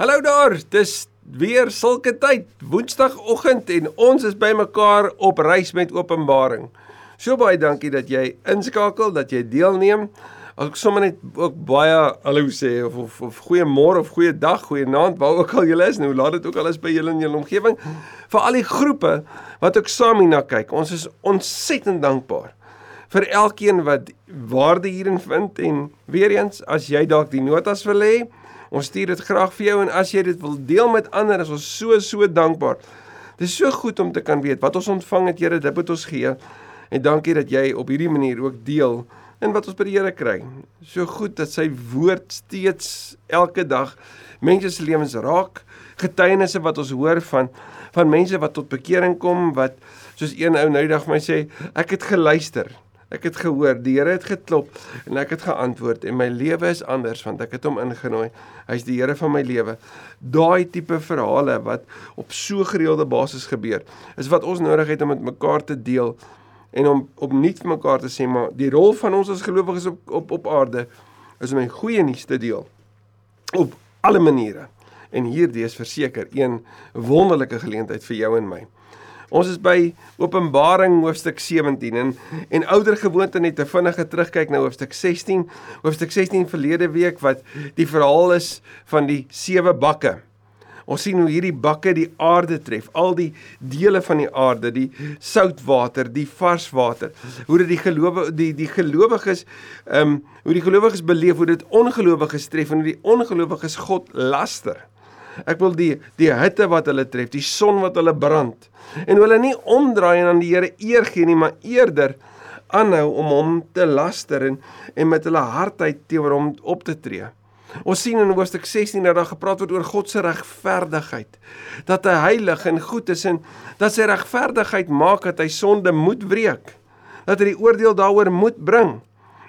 Hallo daar, dis weer sulke tyd, Woensdagoggend en ons is bymekaar op reis met Openbaring. So baie dankie dat jy inskakel, dat jy deelneem. Ek sommer net ook baie hallo sê of of, of goeiemôre of goeie dag, goeie aand, waar ook al jy is, nou laat dit ook al is by julle in julle omgewing. Vir al die groepe wat ook saam hierna kyk. Ons is ontsettend dankbaar vir elkeen wat waarde hierin vind en weer eens as jy dalk die notas wil hê, Ons stuur dit graag vir jou en as jy dit wil deel met ander, is ons so so dankbaar. Dit is so goed om te kan weet wat ons ontvang het, Here, dit moet ons gee. En dankie dat jy op hierdie manier ook deel in wat ons by die Here kry. So goed dat sy woord steeds elke dag mense se lewens raak, getuienisse wat ons hoor van van mense wat tot bekering kom wat soos een ou nou die dag my sê, ek het geluister. Ek het gehoor, die Here het geklop en ek het geantwoord en my lewe is anders want ek het hom ingenooi. Hy's die Here van my lewe. Daai tipe verhale wat op so gereelde basis gebeur, is wat ons nodig het om met mekaar te deel en om opnuut vir mekaar te sê maar die rol van ons as gelowiges op op op aarde is om 'n goeie nuus te deel op alle maniere. En hierdie is verseker een wonderlike geleentheid vir jou en my. Ons is by Openbaring hoofstuk 17 en en ouer gewoonte net te vinnige terugkyk na hoofstuk 16. Hoofstuk 16 verlede week wat die verhaal is van die sewe bakke. Ons sien hoe hierdie bakke die aarde tref, al die dele van die aarde, die soutwater, die vars water. Hoe dit die gelowe die die gelowiges ehm um, hoe die gelowiges beleef hoe dit ongelowiges tref en hoe die ongelowiges God laster. Ek wil die die hitte wat hulle tref, die son wat hulle brand. En hulle nie omdraai en aan die Here eer gee nie, maar eerder aanhou om hom te laster en en met hulle hartheid teenoor hom op te tree. Ons sien in hoofstuk 16 dat daar gepraat word oor God se regverdigheid, dat hy heilig en goed is en dat sy regverdigheid maak dat hy sonde moet wreek, dat hy die oordeel daaroor moet bring.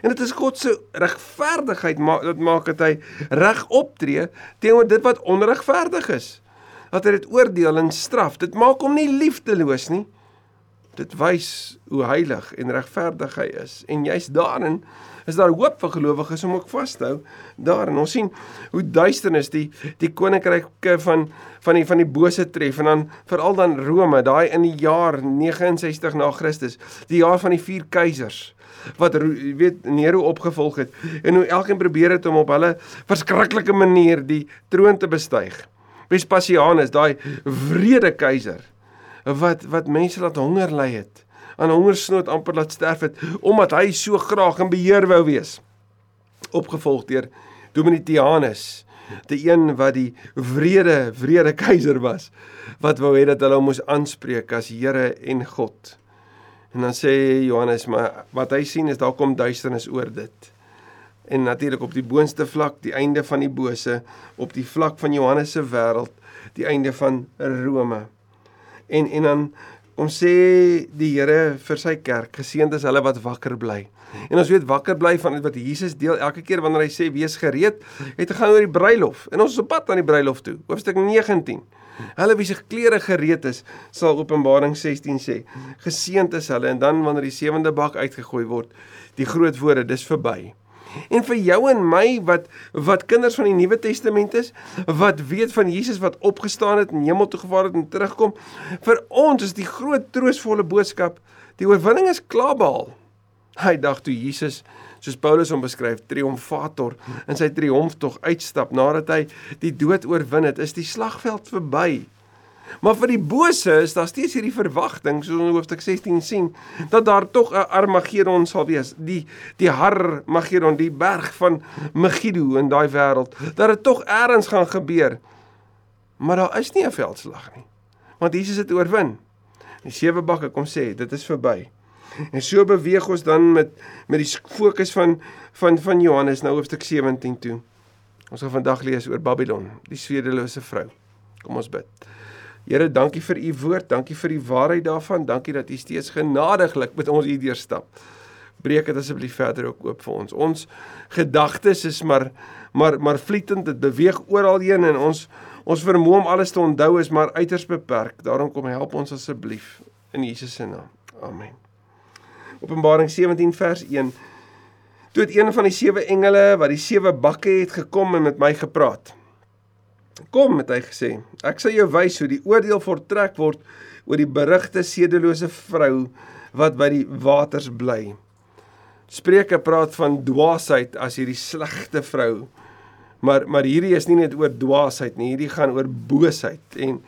En dit is God se regverdigheid maak dit maak dat hy reg optree teenoor dit wat onregverdig is. Dat hy dit oordeel en straf. Dit maak hom nie liefdeloos nie. Dit wys hoe heilig en regverdig hy is. En jy's daarin is daar hoop vir gelowiges om ook vas te hou. Daarin ons sien hoe duisternis die die koninkryke van van die van die bose tref en dan veral dan Rome, daai in die jaar 69 na Christus, die jaar van die vier keisers wat weet Nero opgevolg het en hoe elkeen probeer het om op hulle verskriklike manier die troon te bestyg. Vespasianus, daai wrede keiser wat wat mense laat honger ly het, aan hongersnood amper laat sterf het omdat hy so graag in beheer wou wees. Opgevolg deur Domitianus, die een wat die wrede wrede keiser was wat wou hê dat hulle hom moes aanspreek as Here en God. En dan sê Johannes, maar wat hy sien is daar kom duisternis oor dit. En natuurlik op die boonste vlak, die einde van die bose, op die vlak van Johannes se wêreld, die einde van Rome. En en dan kom sê die Here vir sy kerk, geseënd is hulle wat wakker bly. En ons weet wakker bly van wat Jesus deel elke keer wanneer hy sê wees gereed, het te gaan oor die bruilof. En ons is op pad aan die bruilof toe. Hoofstuk 19. Hulle wie se klere gereed is, sal Openbaring 16 sê. Geseënd is hulle en dan wanneer die sewende bak uitgegooi word, die groot woorde, dis verby. En vir jou en my wat wat kinders van die Nuwe Testament is, wat weet van Jesus wat opgestaan het en hemel toe gevaar het en terugkom, vir ons is die groot troostvolle boodskap, die oorwinning is klaar behaal. Hy dag toe Jesus soos Paulus hom beskryf, triomfator in sy triomftog uitstap nadat hy die dood oorwin het, is die slagveld verby. Maar vir die bose is daar steeds hierdie verwagting, soos in hoofstuk 16 sien, dat daar tog 'n Armageddon sal wees, die die Harmageddon, die berg van Megiddo in daai wêreld, dat dit tog eers gaan gebeur. Maar daar is nie 'n veldslag nie. Want Jesus het oorwin. Die sewe bakke kom sê, dit is verby. En so beweeg ons dan met met die fokus van van van Johannes nou hoofstuk 17 toe. Ons gaan vandag lees oor Babylon, die swedelose vrou. Kom ons bid. Here, dankie vir u woord, dankie vir die waarheid daarvan, dankie dat u steeds genadiglik met ons hierdeur stap. Breek dit asseblief verder ook oop vir ons. Ons gedagtes is maar maar maar vlietend, dit beweeg oral heen en ons ons vermoë om alles te onthou is maar uiters beperk. Daarom kom help ons asseblief in Jesus se naam. Amen. Openbaring 17 vers 1. Toe het een van die sewe engele wat die sewe bakke het gekom en met my gepraat. Kom, het hy gesê. Ek sal jou wys hoe die oordeel voortrek word oor die berigte sedelose vrou wat by die waters bly. Spreuke praat van dwaasheid as hierdie slegte vrou. Maar maar hierdie is nie net oor dwaasheid nie, hierdie gaan oor boosheid en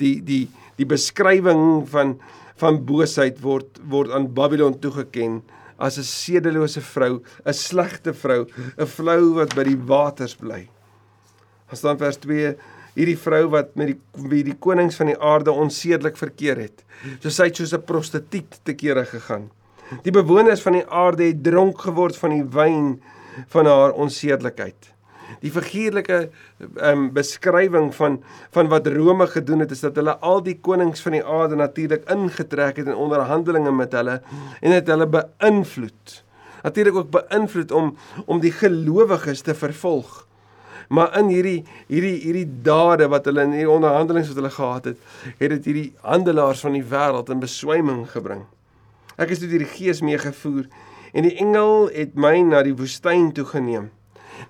die die die beskrywing van van boosheid word word aan Babylon toegeken as 'n sedelose vrou, 'n slegte vrou, 'n vrou wat by die waters bly. As dan vers 2 hierdie vrou wat met die wie die konings van die aarde onsedelik verkeer het. So sy het soos 'n prostituut te kere gegaan. Die bewoners van die aarde het dronk geword van die wyn van haar onsedelikheid die figuurlike um, beskrywing van van wat Rome gedoen het is dat hulle al die konings van die aarde natuurlik ingetrek het in onderhandelinge met hulle en het hulle beïnvloed. Natuurlik ook beïnvloed om om die gelowiges te vervolg. Maar in hierdie hierdie hierdie dade wat hulle in hierdie onderhandelings wat hulle gehad het, het dit hierdie handelaars van die wêreld in beswyming gebring. Ek is deur die Gees meegevoer en die engel het my na die woestyn toe geneem.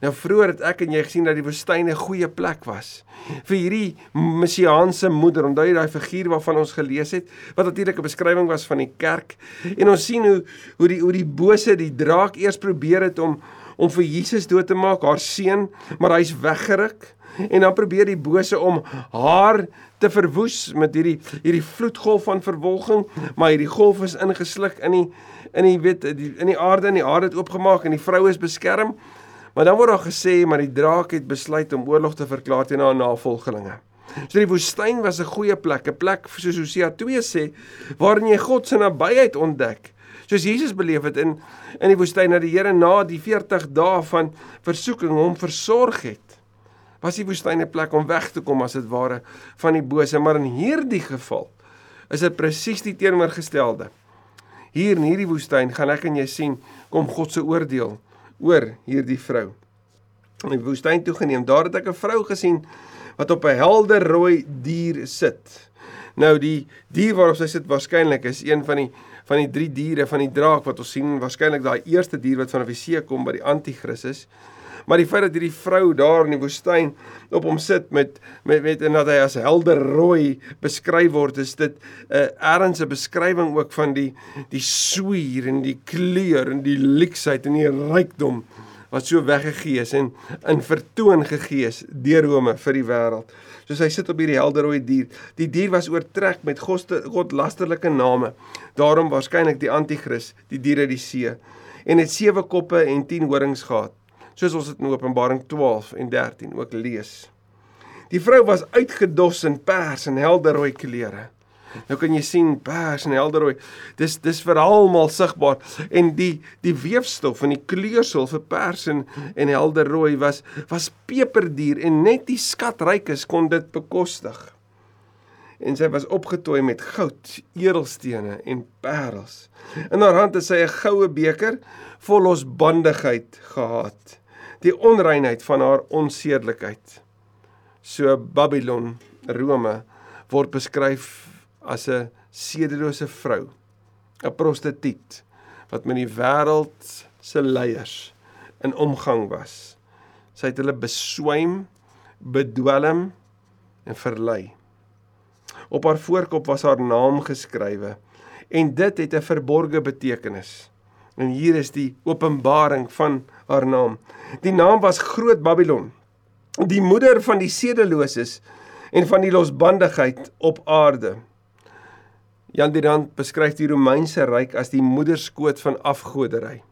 Nou vroeër het ek en jy gesien dat die woestyn 'n goeie plek was vir hierdie messiaanse moeder. Onthou jy daai figuur waarvan ons gelees het wat natuurlik 'n beskrywing was van die kerk. En ons sien hoe hoe die hoe die bose die draak eers probeer het om om vir Jesus dood te maak, haar seun, maar hy's weggeruk. En dan probeer die bose om haar te verwoes met hierdie hierdie vloedgolf van vervolging, maar hierdie golf is ingesluk in die in die weet die, in die aarde en die aarde het oopgemaak en die vrou is beskerm. Maar dan word daar gesê maar die draak het besluit om oorlog te verklaar teen haar navolgelinge. So die woestyn was 'n goeie plek, 'n plek soos Hosea 2 sê waarin jy God se nabyheid ontdek. Soos Jesus beleef het in in die woestyn dat die Here na die 40 dae van versoeking hom versorg het. Was die woestyn 'n plek om weg te kom as dit ware van die bose, maar in hierdie geval is dit presies die teenoorgestelde. Hier in hierdie woestyn gaan ek en jy sien kom God se oordeel oor hierdie vrou. In die woestyn toegeneem, daar het ek 'n vrou gesien wat op 'n helder rooi dier sit. Nou die dier waarop sy sit waarskynlik is een van die van die drie diere van die draak wat ons sien, waarskynlik daai eerste dier wat van die see kom by die anti-kristus. Maar die feit dat hierdie vrou daar in die woestyn op hom sit met met met en dat hy as helder rooi beskryf word, is dit 'n uh, erns 'n beskrywing ook van die die swier en die kleur en die leksheid en die rykdom wat so weggegee is en in vertoon gegee is deur Rome vir die wêreld. Soos hy sit op hierdie helder rooi dier. Die dier was oortrek met godlasterlike name. Daarom waarskynlik die anti-kris, die diere die see en het sewe koppe en 10 horings gehad soos ons dit in Openbaring 12 en 13 ook lees. Die vrou was uitgedos in pers en helderrooi klere. Nou kan jy sien pers en helderrooi. Dis dis vir almal sigbaar en die die weefstof en die kleursel vir pers en en helderrooi was was peperduur en net die skatrykes kon dit bekostig. En sy was opgetooi met goud, edelstene en parels. In haar hand het sy 'n goue beker vol losbandigheid gehad die onreinheid van haar onsedelikheid. So Babylon, Rome word beskryf as 'n sedelose vrou, 'n prostituut wat met die wêreld se leiers in omgang was. Sy het hulle beswym, bedwelm en verlei. Op haar voorkop was haar naam geskrywe en dit het 'n verborgde betekenis. En hier is die openbaring van haar naam. Die naam was Groot Babylon, die moeder van die sedeloses en van die losbandigheid op aarde. Jan Dirand beskryf die Romeinse ryk as die moederskoot van afgodery.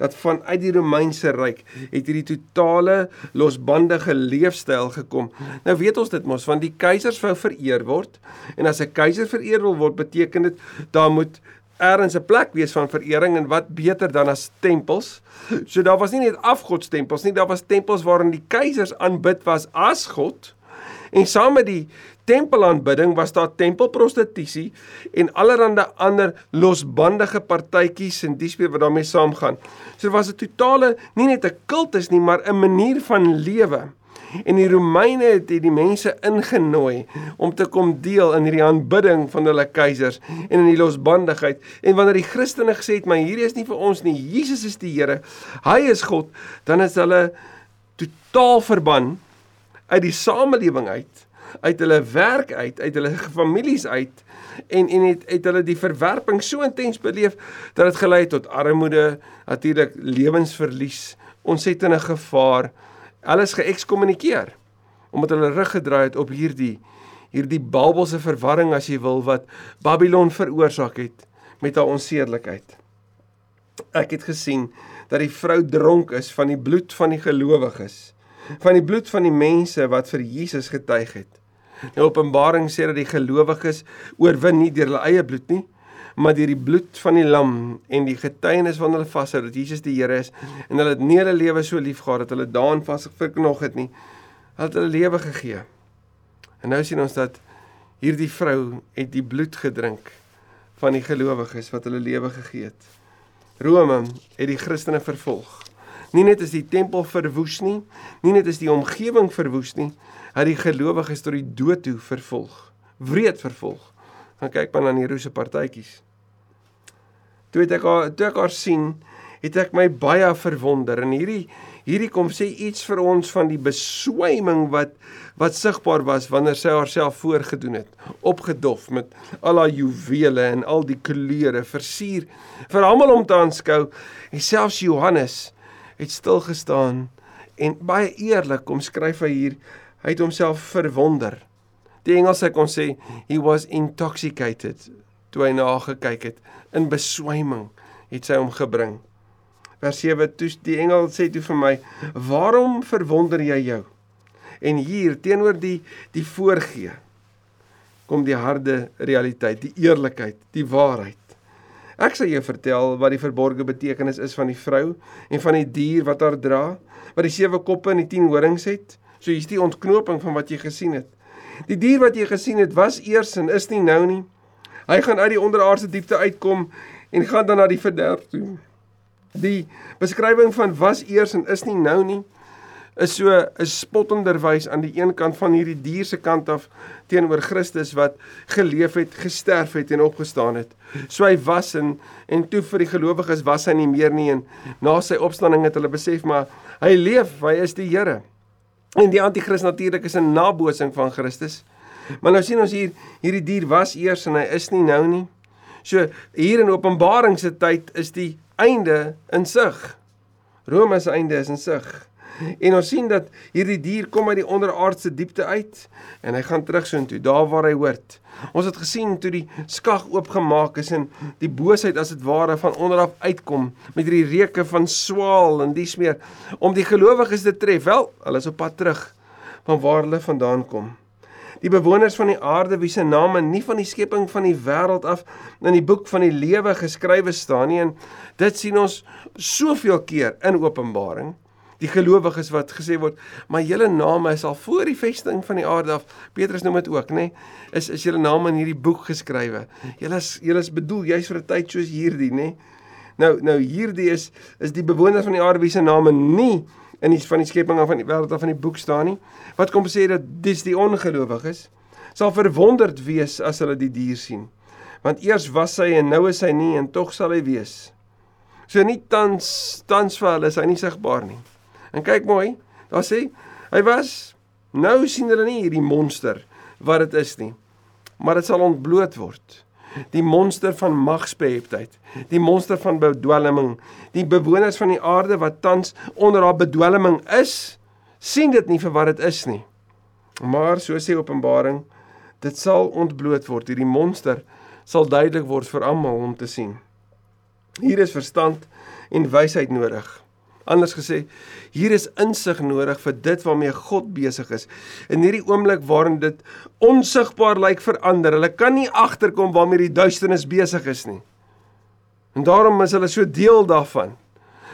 Dat vanuit die Romeinse ryk het hierdie totale losbandige leefstyl gekom. Nou weet ons dit mos van die keisers wou vereer word en as 'n keiser vereer wil word beteken dit daar moet ergens 'n plek wees van verering en wat beter dan as tempels. So daar was nie net afgodstempels nie, daar was tempels waarin die keisers aanbid was as God. En saam met die tempelaanbidding was daar tempelprostitusie en allerlei ander losbandige partytjies en weer wat daarmee saamgaan. So was 'n totale nie net 'n kultus nie, maar 'n manier van lewe. En die Romeine het die mense ingenooi om te kom deel in hierdie aanbidding van hulle keisers en in die losbandigheid. En wanneer die Christene gesê het, "Maar hierdie is nie vir ons nie. Jesus is die Here. Hy is God." Dan is hulle totaal verban uit die samelewing uit, uit hulle werk uit, uit hulle families uit en en het het hulle die verwerping so intens beleef dat dit gelei het tot armoede, natuurlik lewensverlies, ontsettende gevaar. Hulle is geëkskommunikeer omdat hulle rug gedraai het op hierdie hierdie Babelse verwarring as jy wil wat Babylon veroorsaak het met haar onsedelikheid. Ek het gesien dat die vrou dronk is van die bloed van die gelowiges, van die bloed van die mense wat vir Jesus getuig het. Die Openbaring sê dat die gelowiges oorwin nie deur hulle eie bloed nie, maar deur die bloed van die lam en die getuienis van hulle vashou dat Jesus die Here is en hulle het nie hulle lewe so lief gehad dat hulle daan vasgeknog het nie. Hulle het hulle lewe gegee. En nou sien ons dat hierdie vrou het die bloed gedrink van die gelowiges wat hulle lewe gegee het. Rome het die Christene vervolg. Nie net is die tempel verwoes nie, nie net is die omgewing verwoes nie, het die gelowiges tot die dood toe vervolg. Wreed vervolg. Gaan kyk maar na die Roose partytjies. Toe het ek haar toe ek haar sien, het ek my baie verwonder en hierdie hierdie kom sê iets vir ons van die beswyming wat wat sigbaar was wanneer sy haarself voorgedoen het, opgedof met al haar juwele en al die kleure versier vir almal om te aanskou en selfs Johannes het stil gestaan en baie eerlik kom skryf hy hier hy het homself verwonder. Die Engelse kon sê he was intoxicated toe hy na gekyk het. In beswyming het sy hom gebring. Vers 7 toe die engel sê toe vir my waarom verwonder jy jou? En hier teenoor die die voorgee kom die harde realiteit die eerlikheid die waarheid ek sal jou vertel wat die verborgde betekenis is van die vrou en van die dier wat haar dra wat die sewe koppe en die 10 horings het. So hier's die ontknoping van wat jy gesien het. Die dier wat jy gesien het was eers en is nie nou nie. Hy gaan uit die onderaardse diepte uitkom en gaan dan na die verderf toe. Die beskrywing van was eers en is nie nou nie is so 'n spottenderwys aan die een kant van hierdie dier se kant af teenoor Christus wat geleef het, gesterf het en opgestaan het. So hy was en en toe vir die gelowiges was hy nie meer nie en na sy opstanding het hulle besef maar hy leef, hy is die Here. En die anti-kris natuurlik is 'n nabootsing van Christus. Maar nou sien ons hier hierdie dier was eers en hy is nie nou nie. So hier in Openbaring se tyd is die einde in sig. Rome se einde is in sig. En ons sien dat hierdie dier kom uit die onderaardse diepte uit en hy gaan terug soontoe, daar waar hy hoort. Ons het gesien toe die skag oopgemaak is en die boosheid as dit ware van onder af uitkom met hierdie reuke van swaal en dies meer om die gelowiges te tref. Wel, hulle is op pad terug van waar hulle vandaan kom die bewoners van die aarde wie se name nie van die skepping van die wêreld af in die boek van die lewe geskrywe staan nie en dit sien ons soveel keer in Openbaring die gelowiges wat gesê word maar julle name is al voor die vesting van die aarde af Petrus noem dit ook nê is is julle name in hierdie boek geskrywe julle is julle is bedoel juis vir 'n tyd soos hierdie nê nou nou hierdie is is die bewoners van die aarde wie se name nie in die van die skepping af van die wêreld af van die boek staan nie. Wat kom sê dat dis die ongelowiges sal verwonderd wees as hulle die dier sien. Want eers was hy en nou is hy nie en tog sal hy wees. So nie tans tans vir hulle is hy nie sigbaar nie. En kyk mooi, daar sê hy was nou sien hulle nie hierdie monster wat dit is nie. Maar dit sal ontbloot word die monster van magsbeheptheid, die monster van bedwelming, die bewoners van die aarde wat tans onder haar bedwelming is, sien dit nie vir wat dit is nie. Maar so sê Openbaring, dit sal ontbloot word, hierdie monster sal duidelik word vir almal om te sien. Hier is verstand en wysheid nodig. Anders gesê, hier is insig nodig vir dit waarmee God besig is. In hierdie oomblik waarin dit onsigbaar lyk vir ander, hulle kan nie agterkom waarmee die duisternis besig is nie. En daarom is hulle so deel daarvan.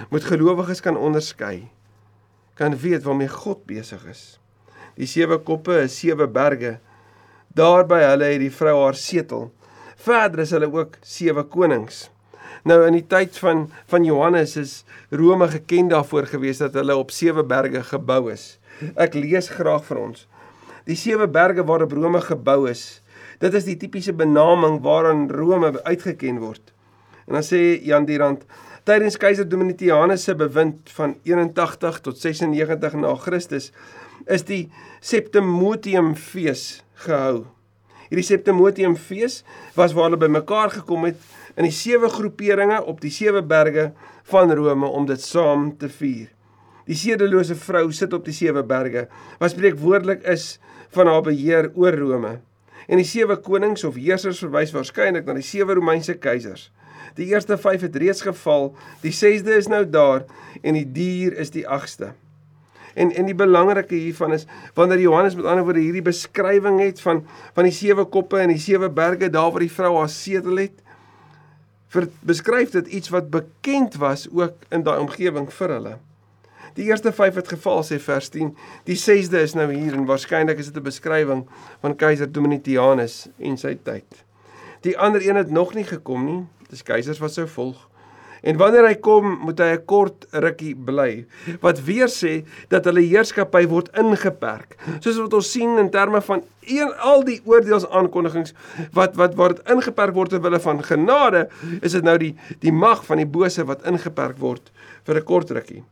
Moet gelowiges kan onderskei, kan weet waarmee God besig is. Die sewe koppe is sewe berge. Daarby hulle het die vrou haar setel. Verder is hulle ook sewe konings. Nou in die tyd van van Johannes is Rome geken daarvoor gewees dat hulle op sewe berge gebou is. Ek lees graag vir ons. Die sewe berge waarop Rome gebou is. Dit is die tipiese benaming waaraan Rome uitgeken word. En dan sê Jan Dirand tydens keiser Domitianus se bewind van 81 tot 96 na Christus is die Septimotium fees gehou. Hierdie Septimotium fees was waar hulle bymekaar gekom het in die sewe groeperinge op die sewe berge van Rome om dit saam te vier. Die sedelose vrou sit op die sewe berge wat spreekwoordelik is van haar beheer oor Rome. En die sewe konings of heersers verwys waarskynlik na die sewe Romeinse keisers. Die eerste 5 het reeds geval, die 6de is nou daar en die dier is die 8ste. En en die belangrike hiervan is wanneer Johannes met ander woorde hierdie beskrywing het van van die sewe koppe en die sewe berge daar waar die vrou haar sedel het, vir beskryf dit iets wat bekend was ook in daai omgewing vir hulle. Die eerste 5 het geval sê vers 10. Die 6de is nou hier en waarskynlik is dit 'n beskrywing van keiser Domitianus en sy tyd. Die ander een het nog nie gekom nie. Dis keisers wat sou volg. En wanneer hy kom, moet hy 'n kort rukkie bly. Wat weer sê dat hulle heerskappy word ingeperk. Soos wat ons sien in terme van een al die oordeelsaankondigings wat wat waar dit ingeperk word terwyl van genade, is dit nou die die mag van die bose wat ingeperk word vir 'n kort rukkie.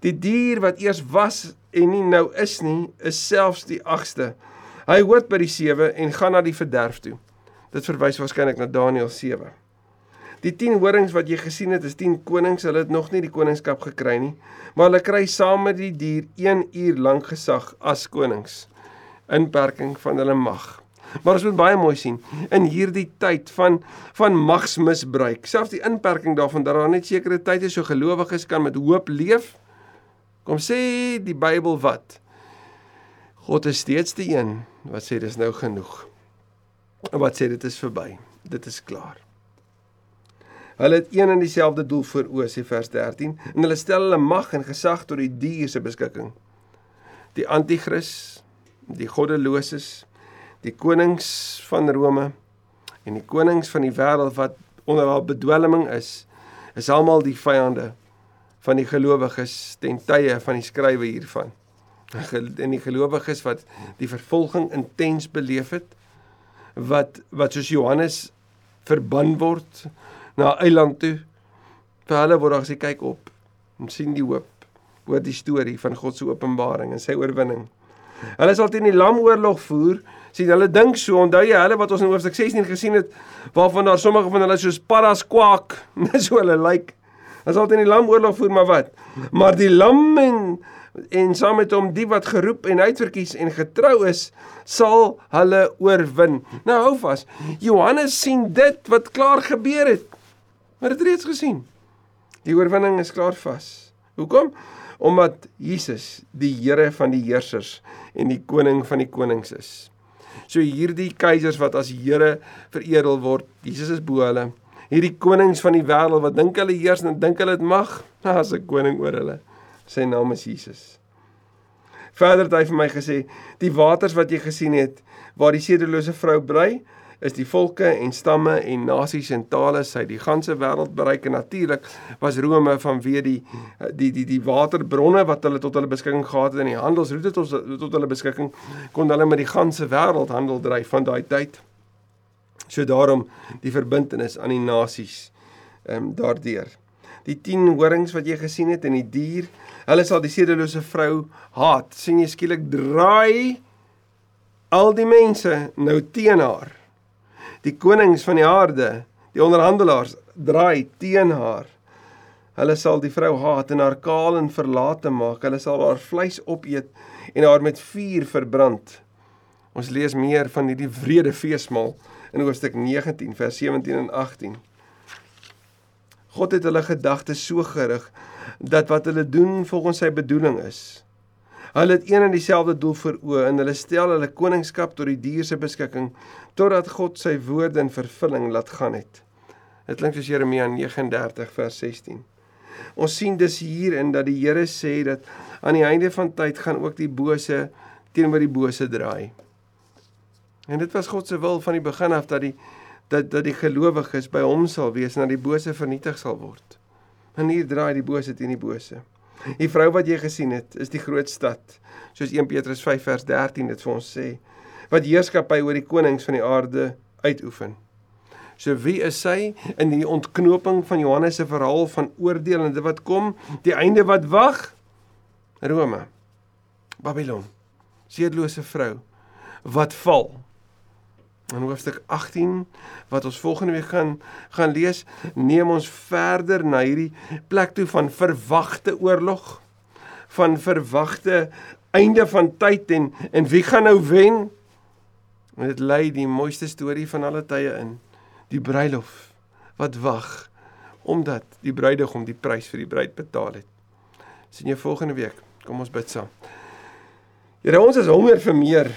Die dier wat eers was en nie nou is nie, is selfs die 8ste. Hy hoort by die 7 en gaan na die verderf toe. Dit verwys waarskynlik na Daniël 7. Die 10 horings wat jy gesien het, is 10 konings. Hulle het nog nie die koningskap gekry nie, maar hulle kry saam met die dier 1 uur lank gesag as konings. Inperking van hulle mag. Maar ons moet baie mooi sien in hierdie tyd van van magsmisbruik, selfs die inperking daarvan dat daar net sekere tye so gelowiges kan met hoop leef. Kom sê die Bybel wat? God is steeds die een wat sê dis nou genoeg. En wat sê dit is verby. Dit is klaar. Hulle het een en dieselfde doel voor oë, sê vers 13, en hulle stel hulle mag en gesag tot die dier se beskikking. Die anti-kris, die goddeloses, die konings van Rome en die konings van die wêreld wat onder haar bedwelming is, is almal die vyande van die gelowiges ten tye van die skrywe hiervan. En die gelowiges wat die vervolging intens beleef het, wat wat soos Johannes verban word na 'n eiland toe. Vir hulle word daar gesê kyk op en sien die hoop. Hoor die storie van God se openbaring en sy oorwinning. Hulle sal teen die lamoorlog voer. Sien, hulle dink so, onthou jy hulle wat ons in hoofstuk 16 gesien het waarvan daar sommige van hulle soos paddas kwak, net so hulle lyk. Like. Hulle sal teen die lamoorlog voer, maar wat? Maar die lam en en saam met hom die wat geroep en uitverkies en getrou is, sal hulle oorwin. Nou hou vas. Johannes sien dit wat klaar gebeur het. Maar dit reeds gesien. Die oorwinning is klaar vas. Hoekom? Omdat Jesus die Here van die heersers en die koning van die konings is. So hierdie keisers wat as Here veredel word, Jesus is bo hulle. Hierdie konings van die wêreld wat dink hulle heers en dink hulle het mag, as 'n koning oor hulle. Sy naam is Jesus. Verder het hy vir my gesê, die waters wat jy gesien het waar die sedelose vrou bly, is die volke en stamme en nasies en tale sy die ganse wêreld bereik en natuurlik was Rome vanweë die die die die waterbronne wat hulle tot hulle beskikking gehad het en die handelsroete tot tot hulle beskikking kon hulle met die ganse wêreld handel dryf van daai tyd. So daarom die verbintenis aan die nasies ehm um, daardeur. Die 10 horings wat jy gesien het en die dier, hulle sal die sedelose vrou haat. sien jy skielik draai al die mense nou teen haar die konings van die aarde, die onderhandelaars draai teen haar. Hulle sal die vrou haat en haar kaal en verlate maak. Hulle sal haar vleis opeet en haar met vuur verbrand. Ons lees meer van hierdie wrede feesmaal in hoofstuk 19 vers 17 en 18. God het hulle gedagtes so gerig dat wat hulle doen volgens sy bedoeling is. Hulle het een en dieselfde doel voor oë en hulle stel hulle koningskap tot die dier se beskikking totdat God sy woorde in vervulling laat gaan het. Dit klink soos Jeremia 39 vers 16. Ons sien dus hierin dat die Here sê dat aan die einde van tyd gaan ook die bose teenoor die bose draai. En dit was God se wil van die begin af dat die dat dat die gelowiges by hom sal wees en dat die bose vernietig sal word. En hier draai die bose teen die bose. Die vrou wat jy gesien het, is die groot stad, soos 1 Petrus 5 vers 13 dit vir ons sê, wat heerskappy oor die konings van die aarde uitoefen. So wie is sy in die ontknoping van Johannes se verhaal van oordeel en dit wat kom, die einde wat wag? Rome. Babylon. seerlose vrou wat val. In hoofstuk 18 wat ons volgende week gaan gaan lees, neem ons verder na hierdie plek toe van verwagte oorlog, van verwagte einde van tyd en en wie gaan nou wen? En dit lei die mooiste storie van alle tye in, die bruilof wat wag omdat die bruidegom die prys vir die bruid betaal het. Sien jou volgende week. Kom ons bid saam. Here, ons is honger vir meer.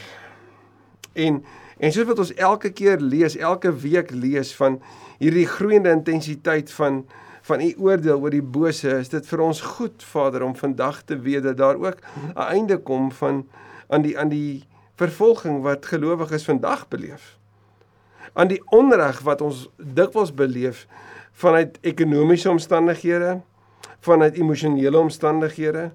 En en soos wat ons elke keer lees, elke week lees van hierdie groeiende intensiteit van van u oordeel oor die bose, is dit vir ons goed, Vader, om vandag te weet dat daar ook 'n einde kom van aan die aan die vervolging wat gelowiges vandag beleef. Aan die onreg wat ons dikwels beleef vanuit ekonomiese omstandighede, vanuit emosionele omstandighede,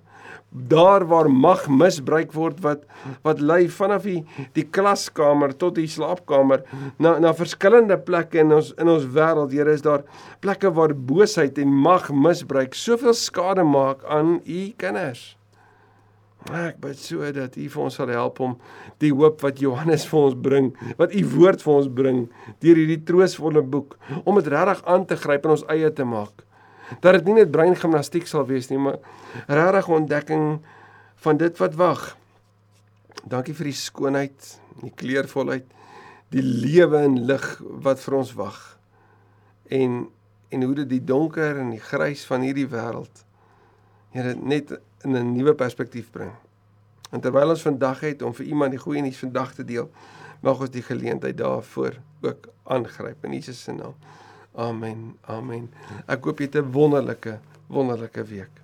daar waar mag misbruik word wat wat lei vanaf die die klaskamer tot die slaapkamer na na verskillende plekke in ons in ons wêreld Here is daar plekke waar boosheid en mag misbruik soveel skade maak aan u kinders. Ek bid so dat U vir ons sal help om die hoop wat Johannes vir ons bring, wat U woord vir ons bring, deur hierdie troostvolle boek, om dit regtig aan te gryp en ons eie te maak dat dit nie net breingimnastiek sal wees nie, maar regtig ontdekking van dit wat wag. Dankie vir die skoonheid, die kleurvolheid, die lewe en lig wat vir ons wag. En en hoe dit die donker en die grys van hierdie wêreld Here net in 'n nuwe perspektief bring. En terwyl ons vandag het om vir iemand die goeie nuus vandag te deel, mag ons die geleentheid daarvoor ook aangryp in Jesus se naam. Amen. Amen. Ek hoop jy het 'n wonderlike wonderlike week.